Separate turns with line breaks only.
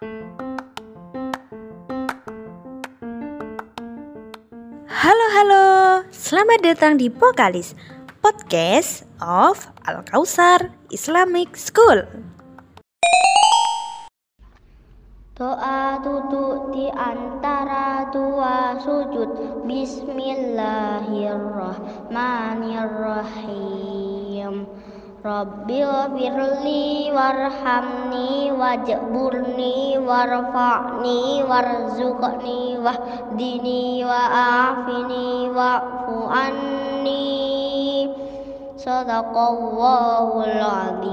Halo halo, selamat datang di Pokalis Podcast of Al Kausar Islamic School.
Doa duduk di antara dua sujud. Bismillahirrahmanirrahim Rabbil firli warhamni wajburni warfa'ni warzuqni wahdini wa'afini wa'fu anni Sadaqallahul azim